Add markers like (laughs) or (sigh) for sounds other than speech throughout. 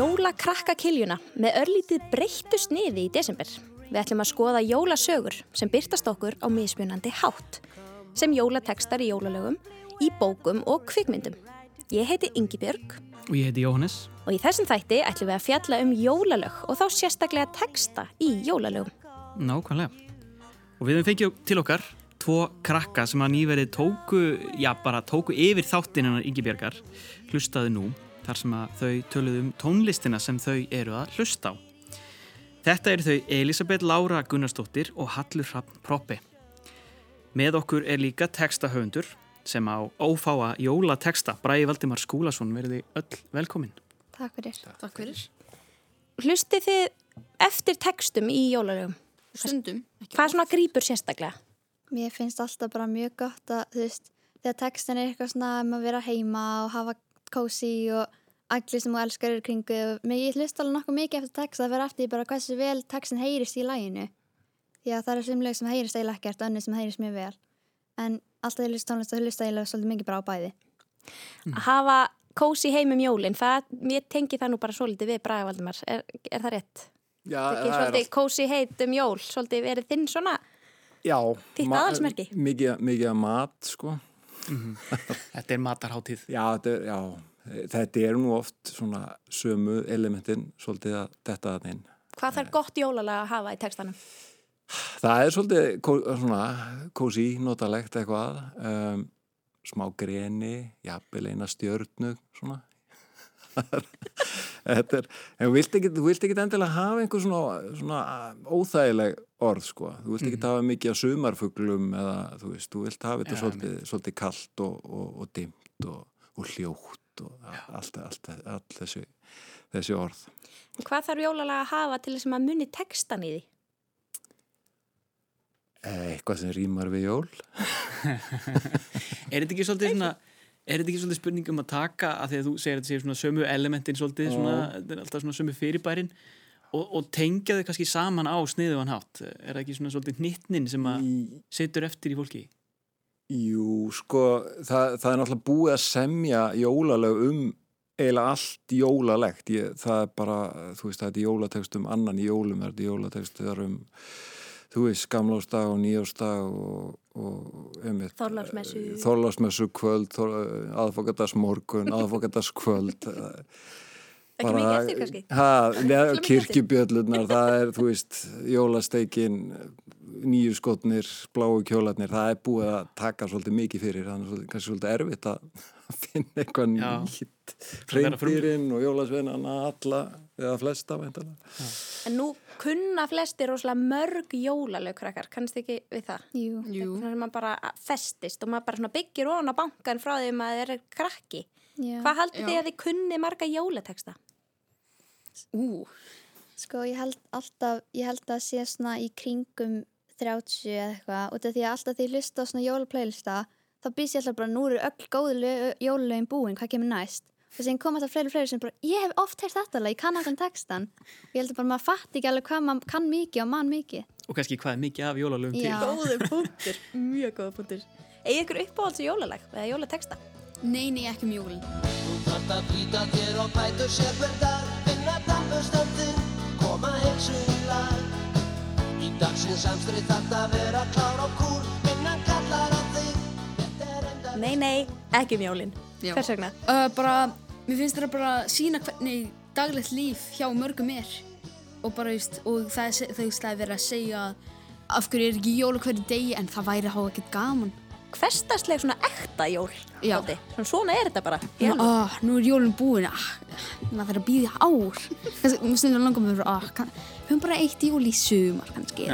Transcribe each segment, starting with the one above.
jólakrakkakiljuna með örlítið breyttu sniði í desember. Við ætlum að skoða jólasögur sem byrtast okkur á mismunandi hátt, sem jólatekstar í jólalögum, í bókum og kvikmyndum. Ég heiti Ingi Björg. Og ég heiti Jóhannes. Og í þessum þætti ætlum við að fjalla um jólalög og þá sérstaklega teksta í jólalögum. Nákvæmlega. Og við hefum fengið til okkar tvo krakka sem að nýverið tóku, já bara tóku yfir þáttinina Ingi Björgar, hlustaðu nú þar sem að þau töluðu um tónlistina sem þau eru að hlusta á. Þetta eru þau Elisabeth Laura Gunnarsdóttir og Hallur Hrafn Proppi. Með okkur er líka textahöfundur sem á ófáa jólateksta. Bræði Valdimar Skúlason verði öll velkomin. Takk fyrir. Takk fyrir. Hlustið þið eftir tekstum í jólalögum? Stundum. Hvað svona grýpur sérstaklega? Mér finnst alltaf bara mjög gott að, þú veist, þegar textin er eitthvað svona um að vera heima og hafa kósi og allir sem þú elskar eru kringu mér ég hlust alveg nokkuð mikið eftir text að vera eftir bara hversu vel textin heyrist í læginu því að það er svimleg sem heyrist eiginlega ekkert og önnur sem heyrist mjög vel en alltaf ég hlust tónlist og hlust eiginlega svolítið mikið bara á bæði Að hafa kósi heim um jólinn, það, ég tengi það nú bara svolítið við Braga Valdimar, er, er það rétt? Já, það er svolítið kósi heit um jól, svolítið verið þinn svona Já, Þitt ma- aðalsmerki? Mikið, mikið að mat, sko. Þetta er matarháttíð. Já, þetta er, já, þetta er nú oft svona sömu elementin svolítið að þetta að inn. Hvað þarf gott jólalega að hafa í tekstanum? Það er svolítið kósi, notalegt eitthvað, um, smá greni, jafnvel eina stjörnu, svona. (laughs) Þetta er, en þú vilt ekki, þú vilt ekki endilega hafa einhver svona, svona óþægileg orð, sko. Þú vilt ekki hafa mikið af sumarfuglum eða, þú veist, þú vilt hafa þetta Já, svolítið, svolítið kallt og, og, og dimmt og, og hljótt og allt, allt, allt þessi, þessi orð. Hvað þarf jólalega að hafa til þess að maður muni tekstan í því? Eh, Eitthvað sem rýmar við jól. (laughs) Er þetta ekki svolítið svona, er þetta ekki svolítið spurning um að taka að því að þú segir að þetta séu svona sömu elementin svolítið, svona, þetta er alltaf svona sömu fyrirbærin og, og tengja þau kannski saman á sniðuðan hátt. Er það ekki svona svolítið hnittnin sem að setur eftir í fólki? Jú, sko, það, það er náttúrulega búið að semja jólalög um eiginlega allt jólalegt. Ég, það er bara, þú veist, það er jólatekst um annan í jólum, það er jólatekst um, þú veist, gamlástag og nýjástag og, og einmitt. Þorlásmessu kvöld, aðfokkardagsmorgun, (laughs) aðfokkardaskvöld. Ekki mikið eftir kannski? Ha, kirkjubjöllunar, það er, þú veist, jólasteikin, nýju skotnir, bláu kjólarnir, það er búið að taka svolítið mikið fyrir, þannig er svolítið, kannski svolítið erfitt að (laughs) finna eitthvað nýtt, reyndirinn og jólasveinana alla, eða flesta, veintalega. En nú kunna flestir rosalega mörg jólalög krakkar, kannst ekki við það? Jú, Jú. Svona sem maður bara festist og maður bara byggir ofan á bankan frá því að maður er krakki. já. Hvað haldið Já. þið að þið kunni marga jólateksta? Ú, Sko, ég held alltaf, ég held að sé svona í kringum 30 eða eitthvað, út af því að alltaf því ég hlusta á svona jólaplaylista, þá býst ég alltaf bara, nú eru öll góðu jólalögin búin, hvað kemur næst? Og sem kom alltaf fleiri og fleiri sem bara, ég hef oft heyrt þetta lag, ég kann allan textan. Og ég held að bara maður fatt ekki alveg hvað maður kann mikið og mann mikið. Og kannski hvað er mikið af jólalögum til? Góður punktur, mjög góður punktur. Egið ykkur uppáhalds jólalag eða jólateksta? nei, nei, ekki um að flýta þér og koma í lag Í dagsins samstri þarft að vera klár og kúl Vinnan kallar á þig Þetta Nei, nei, ekki um jólin. Já. Hvers vegna? Uh, bara, mér finnst þetta bara sína hvernig daglegt líf hjá mörgum er. Og bara, veist, og það er, það er verið að segja af hverju er ekki jóla hverju degi en það væri að hafa ekkert gaman. Hversdagsleg svona ekta jól. Svona, svona er þetta bara. í Nú, ah, er jólun búin, ah, maður þarf að býða ár. Kannski, mér stundum langar mér, ah, kann, höfum bara eitt jól í sumar kannski.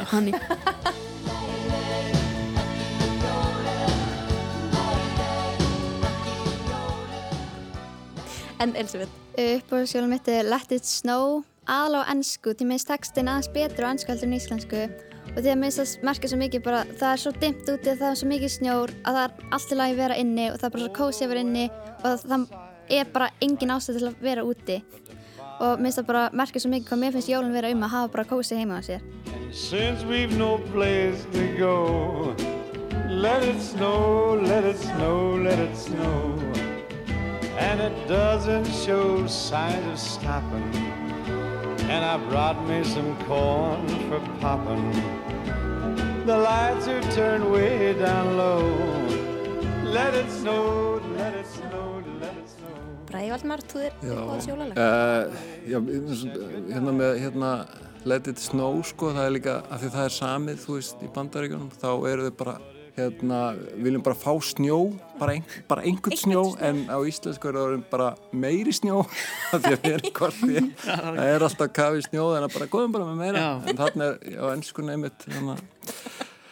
En Elisabeth, Uppbúrskjólum mitt er Let It Snow, aðal á ennsku, því minnst textin aðeins betur á ennsku heldur en íslensku. Og því að minnst það merkja svo mikið bara, það er svo dimmt úti, það er svo mikið snjór, að það er allt í lagi að vera inni og það er bara svo kósi að vera inni og það, það er bara engin ástæð til að vera úti. Og minnst það bara merkja svo mikið hvað mér finnst jólun vera um að hafa bara kósi heima á sér. Since we've no place to go, let it snow, let it snow, let it snow. and it doesn't show signs of stopping. And I brought me some corn for popping. The lights are turned way down low. Let it snow, let it snow, let it snow. Bræði Valdmar, þú er uppáðs jólalag. Uh, já, hérna með hérna Let It Snow sko, það er líka af því það er samið, þú veist, í bandaríkjunum þá eru þau bara, hérna viljum bara fá snjó, bara, ein, bara einhvern snjó, en á íslensku er það bara meiri snjó (laughs) af því að við erum hvort því (laughs) það er alltaf kafi snjó, þannig að bara góðum bara með meira Já. en þarna er á ennsku neymitt hérna,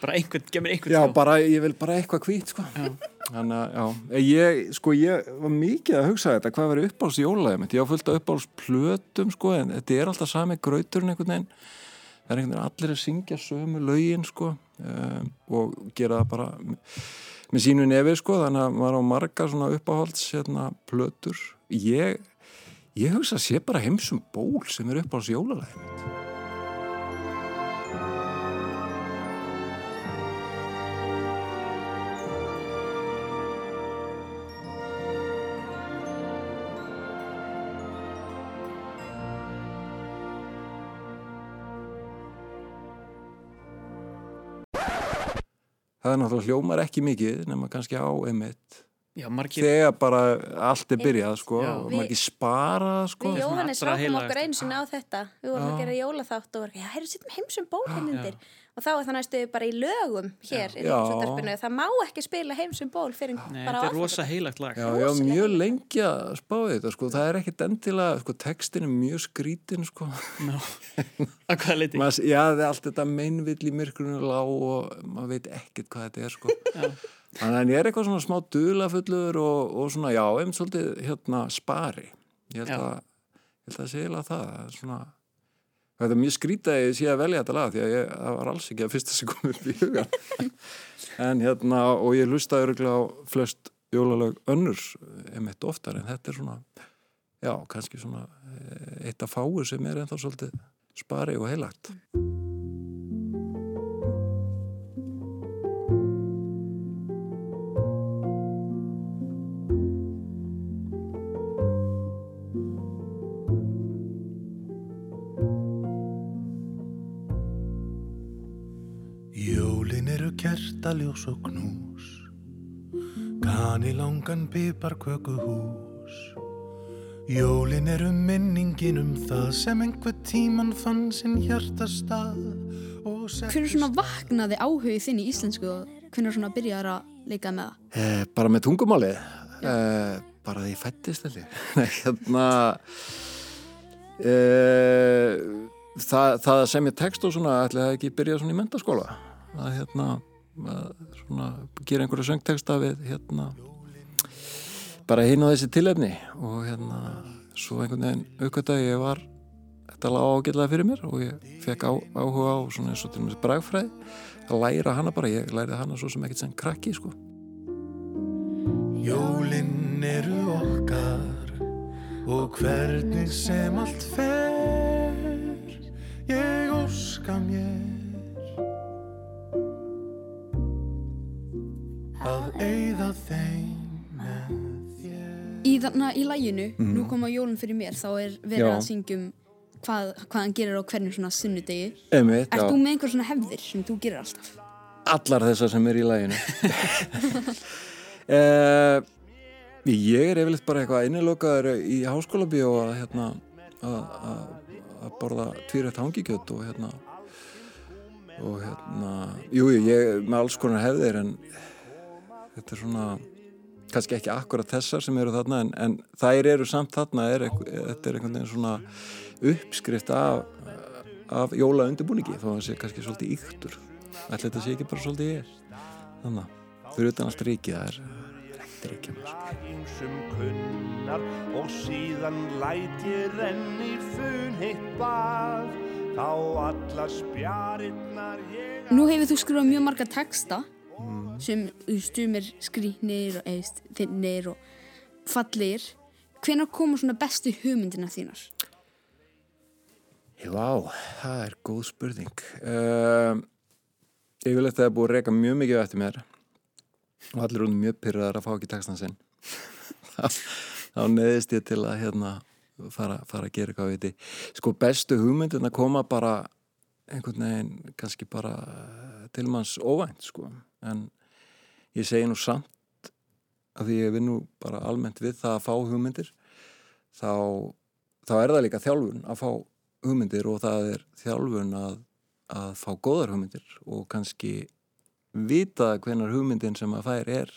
Bara einhvern, gemur einhvern já, snjó. bara, ég vil bara eitthvað hvít sko. þannig að, já, ég sko, ég var mikið að hugsa þetta hvað verið uppáhalds jólaðið mitt, ég á fullt af uppáhalds plötum, sko, en þetta er alltaf sami grauturinn einhvern veginn. Það er einhvern veginn allir að syngja sömu lögin, sko um, og gera það bara með sínu nefi, sko, þannig að maður á marga svona uppáhalds, hérna, plötur. Ég, ég hugsa að sé bara heimsum ból sem er uppáhalds jólaðið mitt það er náttúrulega hljómar ekki mikið nema kannski á einmitt Já, margir, þegar bara allt er byrjað sko, Já. og maður ekki spara sko. Við Jóhannes heilagasta. okkur einu sinni á þetta Við vorum að gera jólaþátt og vorum, já, heyrðu sittum heimsum bólhennindir og þá er það næstu bara í lögum hér í Já. ríkisúttarpinu, það má ekki spila heimsum ból fyrir nei, bara þetta er rosa heilagt lag. Já, já, mjög lengi að spá í þetta sko. það er ekkit endilega, sko, textin er mjög skrítin sko. Ná, (laughs) að hvaða leiti? Já, það er allt þetta meinvill í myrkrunu lág og maður veit ekkit hvað þetta er sko. þannig að ég er eitthvað svona smá dulafullur og, og svona, já, einmitt svolítið hérna, spari ég held Já. að, ég held að sé eiginlega það það er svona Þetta er mjög skrítið að ég sé að velja þetta lag því að ég, það var alls ekki að fyrsta sem kom upp í hugan. (laughs) en hérna, og ég hlusta öruglega á flest jólalög önnurs emitt oftar en þetta er svona, já, kannski svona eh, eitt af fáur sem er ennþá svolítið spari og heilagt. Kertaljós og knús Gani langan piparkökuhús Jólin eru minningin um það sem einhver tíman fann sinn hjartastað og Hvernig svona vaknaði áhugið þinn í íslensku og hvernig svona byrjaði að leika með það? Eh, bara með tungumálið, eh, bara því ég fættist þetta. (laughs) Nei, hérna, eh, það, það að semja text og svona, ætli það ekki byrja svona í mentaskóla. Að hérna, svona, gera einhverja söngteksta við, hérna, bara hinn á þessi tilefni og hérna, svo einhvern veginn aukvöldaði ég var, þetta lág ágætlega fyrir mér og ég fekk á, áhuga á svona eins og til og með bragfræði að læra hana bara, ég lærið hana svo sem ekkert sem krakki, sko. Jólin eru okkar og hvernig sem allt fer ég óska mér að eyða þeim með þér Í þarna í læginu, nú koma jólun fyrir mér, þá er verið að syngjum hvað, hvað hann gerir á hvernig svona sunnudegi. Einmitt, já. þú með einhver svona hefðir sem þú gerir alltaf? allar þessar sem er í læginu uh, (laughs) (laughs) ég er yfirleitt bara eitthvað innilokaður í háskóla bíó að hérna að- borða tvírætt hangikjöt og hérna og hérna jú, jú, ég er með alls konar hefðir en þetta er svona kannski ekki akkurat þessar sem eru þarna en, en þær eru samt þarna er, einhver- þetta er einhvern veginn svona uppskrift af, af jóla undirbúningi þó að það sé kannski svolítið yktur ætla þetta sé ekki bara svolítið ég? Þannig að fyrir utan allt ríkið það er, er ekkert ríkið og síðan læt ég renni fun hitt bað þá alla spjarinnar Nú hefur þú skrifað mjög marga texta sem stumir skrýtnir og eðist finnir og fallir. Hvenær koma svona bestu hugmyndina þínar? Já, það er góð spurning um, ég vil eftir að það er búið að reyka mjög mikið eftir mér og allir hún mjög pyrraðar að fá ekki textan sinn (laughs) þá, neðist ég til að hérna fara, fara að gera eitthvað við því. Sko bestu hugmyndin að koma bara einhvern veginn kannski bara til manns óvænt sko en ég segi nú samt að því ég vinn nú bara almennt við það að fá hugmyndir þá, þá er það líka þjálfun að fá hugmyndir og það er þjálfun að, að fá góðar hugmyndir og kannski vita hvenar hugmyndin sem að fær er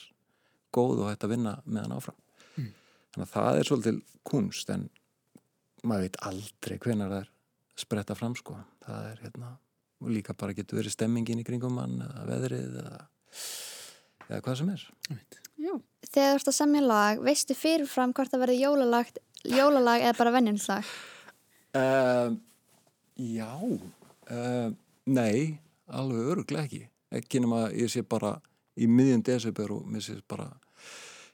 góð og hægt að vinna með hann áfram mm. þannig að það er svolítil kunst en maður veit aldrei hvenar það er spretta fram sko það er hérna líka bara getur verið stemmingin í kringum mann eða veðrið eða, eða hvað sem er. Já. Þegar þú ert að semja lag, veistu fyrirfram hvort það verður jólalag, jólalag eða bara vennjumslag? uh, Já. Uh, Nei, alveg öruglega ekki. Ekki nema að ég sé bara í miðjum desember og mér sé bara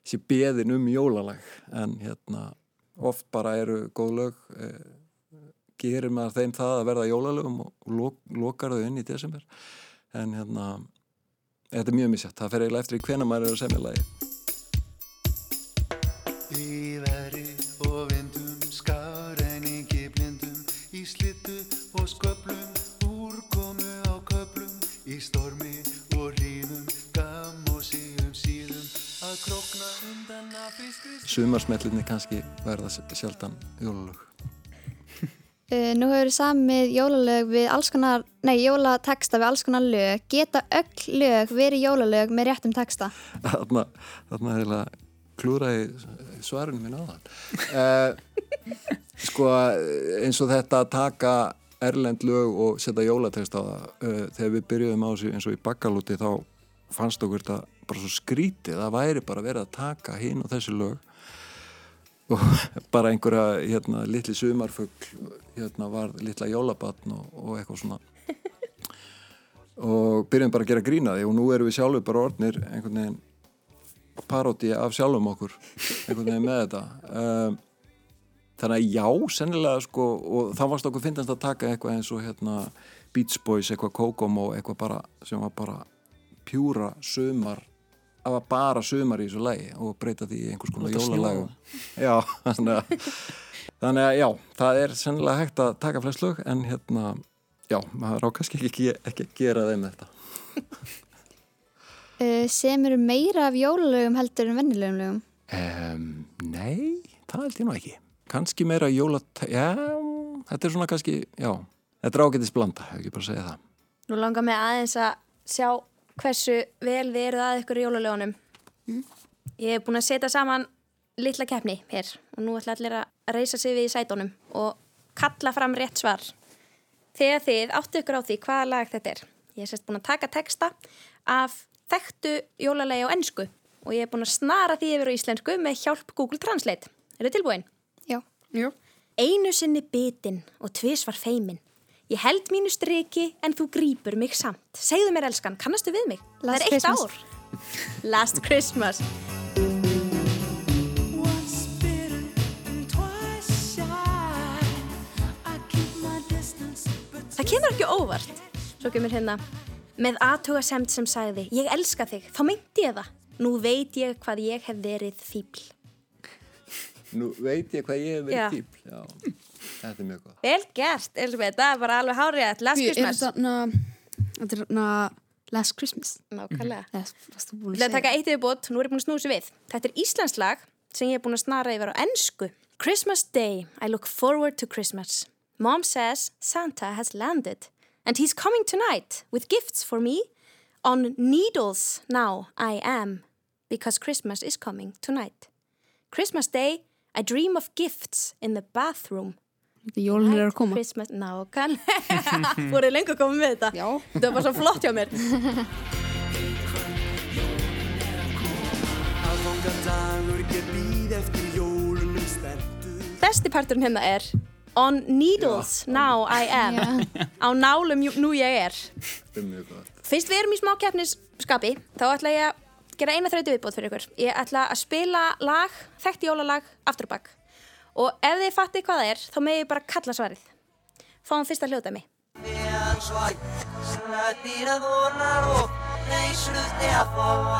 sé beðin um jólalag. En hérna oft bara eru góð lög eh, gerir maður þeim það að verða jólalögum og lok, lokar þau inn í desember. En hérna þetta er mjög misjætt, það fer eiginlega eftir í hvena maður er að semja lagi Í veri og vindum, skáreiningi blindum, í slittu og sköplum, úrkomu á köplum, í stormi og ríðum, gamm og síðum síðum, að krókna undan að fiskri sumarsmellinni kannski verða sjaldan jólalög Uh, nú hefur við samið jólalög við alls konar, nei, jólateksta við alls konar lög. Geta öll lög verið jólalög með réttum teksta? þarna, þarna heila klúra í svarinu mín á þann uh, sko eins og þetta að taka erlend lög og setja jólatekst á það uh, þegar við byrjuðum á þessu eins og í bakkalúti þá fannst okkur þetta bara svo skrítið það væri bara verið að taka hinn og þessi lög og (laughs) bara einhverja hérna, litli sumarfugl hérna, var litla jólabatn og, og eitthvað svona. (laughs) Og byrjum bara að gera grína því og nú erum við sjálfur bara orðnir einhvern veginn paróti af sjálfum okkur einhvern veginn með þetta. Um, þannig að já, sennilega sko, og þá varst okkur finnast að taka eitthvað eins og hérna Beach Boys, eitthvað Kokomo eitthvað bara, sem var bara pjúra sumar það var bara sumar í þessu lagi og breyta því í einhvers konar jólalagum já, (laughs) þannig að þannig að já, það er sennilega hægt að taka flest lög en hérna já, maður á kannski ekki, ekki að gera þeim þetta. Uh, (laughs) sem eru meira af jólalögum heldur en vennilegum lögum? um, Nei, það held ég nú ekki. Kannski meira jólat já, þetta er svona kannski, já þetta er ágættis blanda, hefur ekki bara að segja það. Nú langar mig aðeins að sjá hversu vel við eruð að ykkur í jólalögunum. Ég hef búin að setja saman litla keppni hér og nú ætla allir að reysa sig við í sætónum og kalla fram rétt svar. Þegar þið áttu ykkur á því hvaða lag þetta er. Ég hef sérst búin að taka texta af þekktu jólalegi á ennsku og ég hef búin að snara því yfir á íslensku með hjálp Google Translate. Er þið tilbúin? Já. Jú. Einu sinni bitin og tvis var feimin. Ég held mínu striki en þú grýpur mig samt. Segðu mér elskan, kannastu við mig? Last Það er eitt Christmas. ár. Last Christmas. Það kemur ekki óvart. Svo kemur hérna. Með aðtugasemt sem sagði, ég elska þig, þá meinti ég það. Nú veit ég hvað ég hef verið fíbl. Nú veit ég hvað ég hef verið típl já, þetta er mjög góð Vel gert, Elisabeth, það er bara alveg hárið. Last Ég er Christmas. þetta er þarna Last Christmas. Nákvæmlega. Við að ætlum að taka eitt yfirbót, nú er ég búin að snúsa við. Þetta er Íslands lag sem ég er búin að snara yfir á ennsku. Christmas Day, I look forward to Christmas. Mom says Santa has landed and he's coming tonight with gifts for me. On needles now I am because Christmas is coming tonight. Christmas Day, I dream of gifts in the bathroom. Jólun er að koma. Christmas, nákvæmlega. (laughs) Fóruð lengur að koma með þetta? Já. Þetta var bara svo flott hjá mér. Ég Besti parturinn hérna er On needles now I am Á nálum nú ég er er Fyrst við erum í smá keppnisskapi þá ætla ég að gera eina þrautu viðbót fyrir ykkur Ég ætla að spila lag, þekkt jólalag aftur og bakk og ef þið fattið hvað það er þá með ég bara kalla svarið Fáum fyrsta hljóðdæmi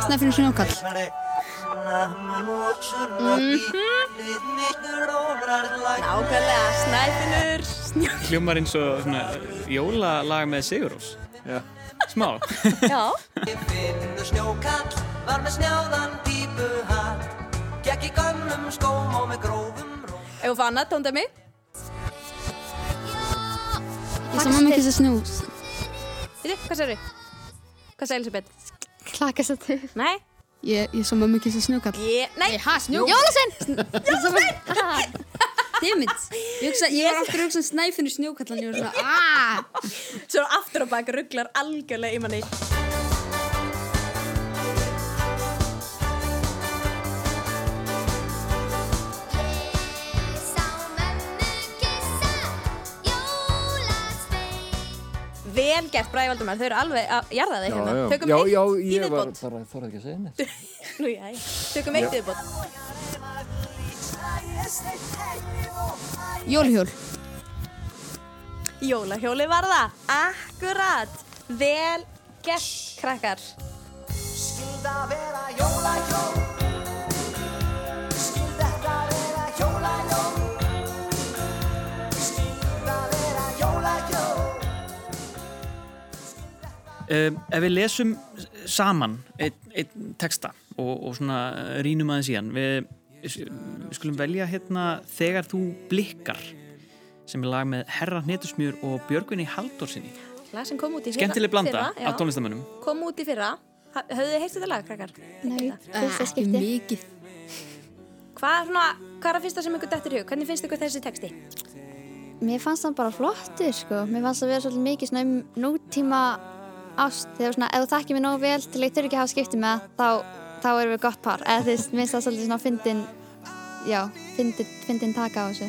Snæfinn Snjókall. Nákvæmlega, snæfinur. Hljómar eins og svona jólalag með Sigurós. Já. Smá. (laughs) Já, snjókall var með snjáðan pípuhatt Gekk í gömlum skóm og með grófum ró ef við fá annað tóndæmi. Ég sá mamma ekki þess að snús. Veitu, hvað segir þið? Hvað segir Elisabeth? Klaka svo til. Nei? Ég, ég sá mamma ekki þess að snjókall. Ég, nei. Ha, snjó? Jólasvein! Dammit. Ég, hugsa, ég var aftur að hugsa um snæfinu snjókallan. Ég var svona, aaaah. Svo aftur á bak rugglar algjörlega í manni. Vel gert, Bræði Valdumar, þau eru alveg að jarða þig hérna. Tökum já, eitt já, í ég var viðbót. bara, þorði ekki að segja neitt. (laughs) Nú, já, já. Tökum eitt í viðbót. Jólhjól. Jólahjóli var það. Akkurat. Vel gert, krakkar. Skilda vera jólajól Um, ef við lesum saman einn ein texta og, og svona rínum aðeins í hann við, við skulum velja hérna Þegar þú blikkar sem er lag með Herra Hnetusmjör og Björgvinni Haldórsinni Lag sem kom út í fyrra. skemmtileg blanda fyrra, af tónlistamönnum Kom út í fyrra. Ha- Höfðu þið heyrst þetta lag, krakkar? Nei, Ekki mikið. Hvað er, svona, hvað er að fyrsta sem ykkur dettur í hug? Hvernig finnst ykkur þessi texti? Mér fannst það bara flottur, sko. Mér fannst það vera svolítið mikið svona um nútíma ást. Þegar svona, ef þú þekkir mér nógu vel til að ég þurfi ekki að hafa skipti með það, þá, þá erum við gott par. Eða þú veist, mér finnst það svolítið svona fyndin, já, fyndin, fyndin taka á þessu.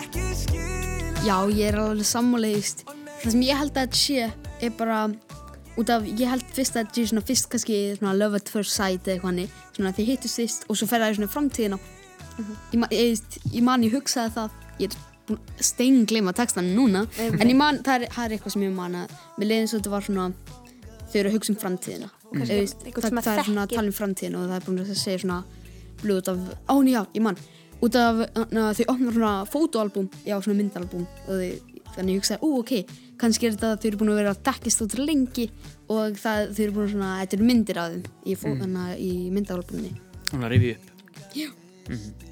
Ekki skila Já, ég er alveg sammálegist. Það sem ég held að þetta sé er bara út af, ég held fyrst að þetta sé svona fyrst kannski svona love at first sight eða eitthvað hannig, svona þið hittust fyrst og svo fer það í svona framtíðina. ég, ma- ég, veist, ég man, ég hugsaði það, ég er búin að steinglima textan núna, en ég man, það er, það er eitthvað sem ég man að, mér leiði eins og þetta var svona, þau eru að hugsa um framtíðina. veist, eitthvað það, að það er svona að tala um framtíðina og það er búin að segja svona, blöð út af, á, nei, já, ég man, út af, na, þau opnar svona fótoalbúm, já, svona myndalbúm og þau, þannig ég hugsaði, ú, ok, kannski er þetta að þau eru búin að vera að dekkist út lengi og það, þau eru búin að svona, þetta eru myndir af þeim í, mm. í myndalbúmni. Hún að rifja upp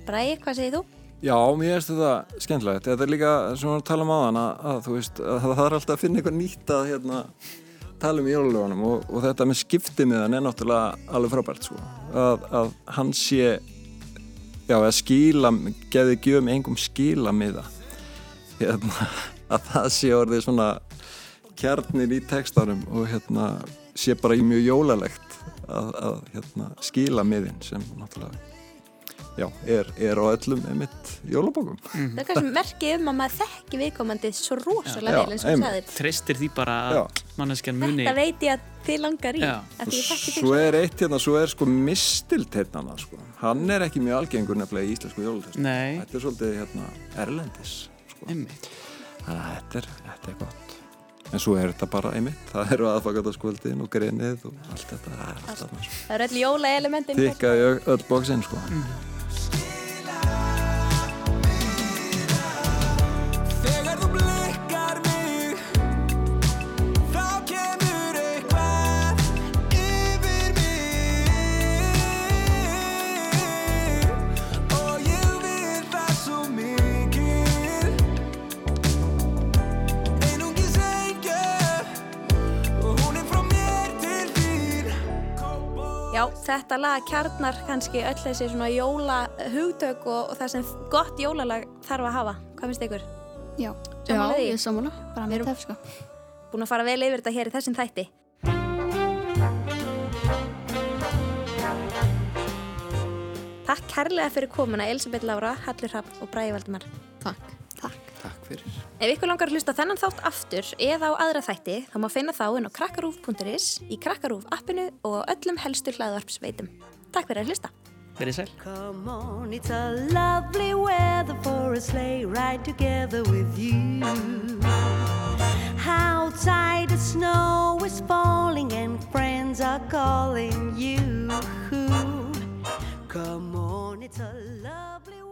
Bræði, hvað segir þú? Já, mér finnst þetta skemmtilegt. Þetta er líka, sem við varum að tala um aðan, að, að þú veist, að það er alltaf að finna eitthvað nýtt að hérna, tala um í jólalögunum og, og þetta með skiptimiðan er náttúrulega alveg frábært, sko. Að, að hann sé, já, að skila, geði gjöfum engum skilamiða. Hérna, að það sé orðið svona kjarnir í textanum og hérna sé bara mjög jólalegt að, að hérna, skila miðin sem náttúrulega já, er, er á öllum einmitt jólabókum. Það er kannski merkið um að maður þekki viðkomandi svo rosalega Já, vel eins og einmitt. sagðir. Treystir því bara manneskjan muni Þetta veit ég að þið langar í. Svo er eitt hérna, svo er sko mistilteitnana sko. Hann er ekki mjög algengur nefnilega í íslensku jólatest. Nei, Þetta er svolítið hérna erlendis. Sko. einmitt Þannig að þetta er, þetta er gott. En svo er þetta bara einmitt. Það eru aðfagataskvöldin og grenið og allt þetta. Það sko. Það eru öll jóla elementin. Tikkaði öll bóksinn sko. Þegar þetta lag kjarnar kannski öll þessi svona jóla hugtök og, og það sem gott jólalag þarf að hafa. Hvað finnst ykkur? Já, því? ég er sammála. bara Við með töf, sko. Búin að fara vel yfir þetta hér í þessum þætti. Takk kærlega fyrir komuna Elisabeth Laura, Hallur Hafn og Bræði Valdimar. Takk takk fyrir. Ef ykkur langar að hlusta þennan þátt aftur eða á aðra þætti þá má finna þá inn á krakkarúf.is í krakkarúf appinu og öllum helstu hlaðvarpsveitum. Takk fyrir að hlusta. Come on, it's a lovely weather for a sleigh ride together with you. Outside the snow is falling and friends are calling you. Come on, it's a lovely